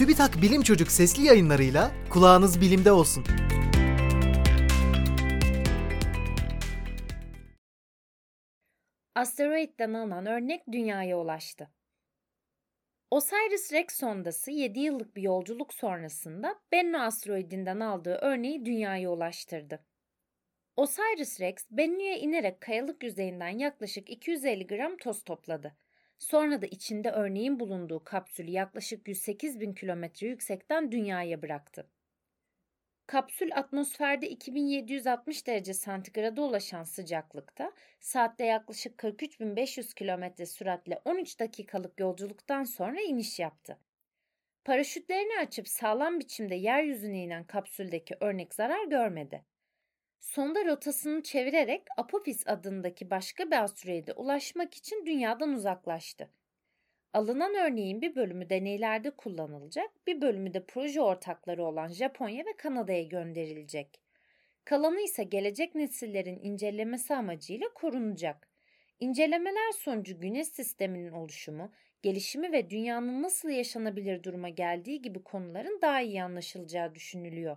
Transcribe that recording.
TÜBİTAK Bilim Çocuk sesli yayınlarıyla kulağınız bilimde olsun. Asteroid'den alınan örnek dünyaya ulaştı. Osiris-Rex sondası 7 yıllık bir yolculuk sonrasında Bennu asteroidinden aldığı örneği dünyaya ulaştırdı. Osiris-Rex, Bennu'ya inerek kayalık yüzeyinden yaklaşık 250 gram toz topladı. Sonra da içinde örneğin bulunduğu kapsülü yaklaşık 108 bin kilometre yüksekten dünyaya bıraktı. Kapsül atmosferde 2760 derece santigrada ulaşan sıcaklıkta saatte yaklaşık 43.500 kilometre süratle 13 dakikalık yolculuktan sonra iniş yaptı. Paraşütlerini açıp sağlam biçimde yeryüzüne inen kapsüldeki örnek zarar görmedi. Sonda rotasını çevirerek Apophis adındaki başka bir asteroide ulaşmak için dünyadan uzaklaştı. Alınan örneğin bir bölümü deneylerde kullanılacak, bir bölümü de proje ortakları olan Japonya ve Kanada'ya gönderilecek. Kalanı ise gelecek nesillerin incelemesi amacıyla korunacak. İncelemeler sonucu güneş sisteminin oluşumu, gelişimi ve dünyanın nasıl yaşanabilir duruma geldiği gibi konuların daha iyi anlaşılacağı düşünülüyor.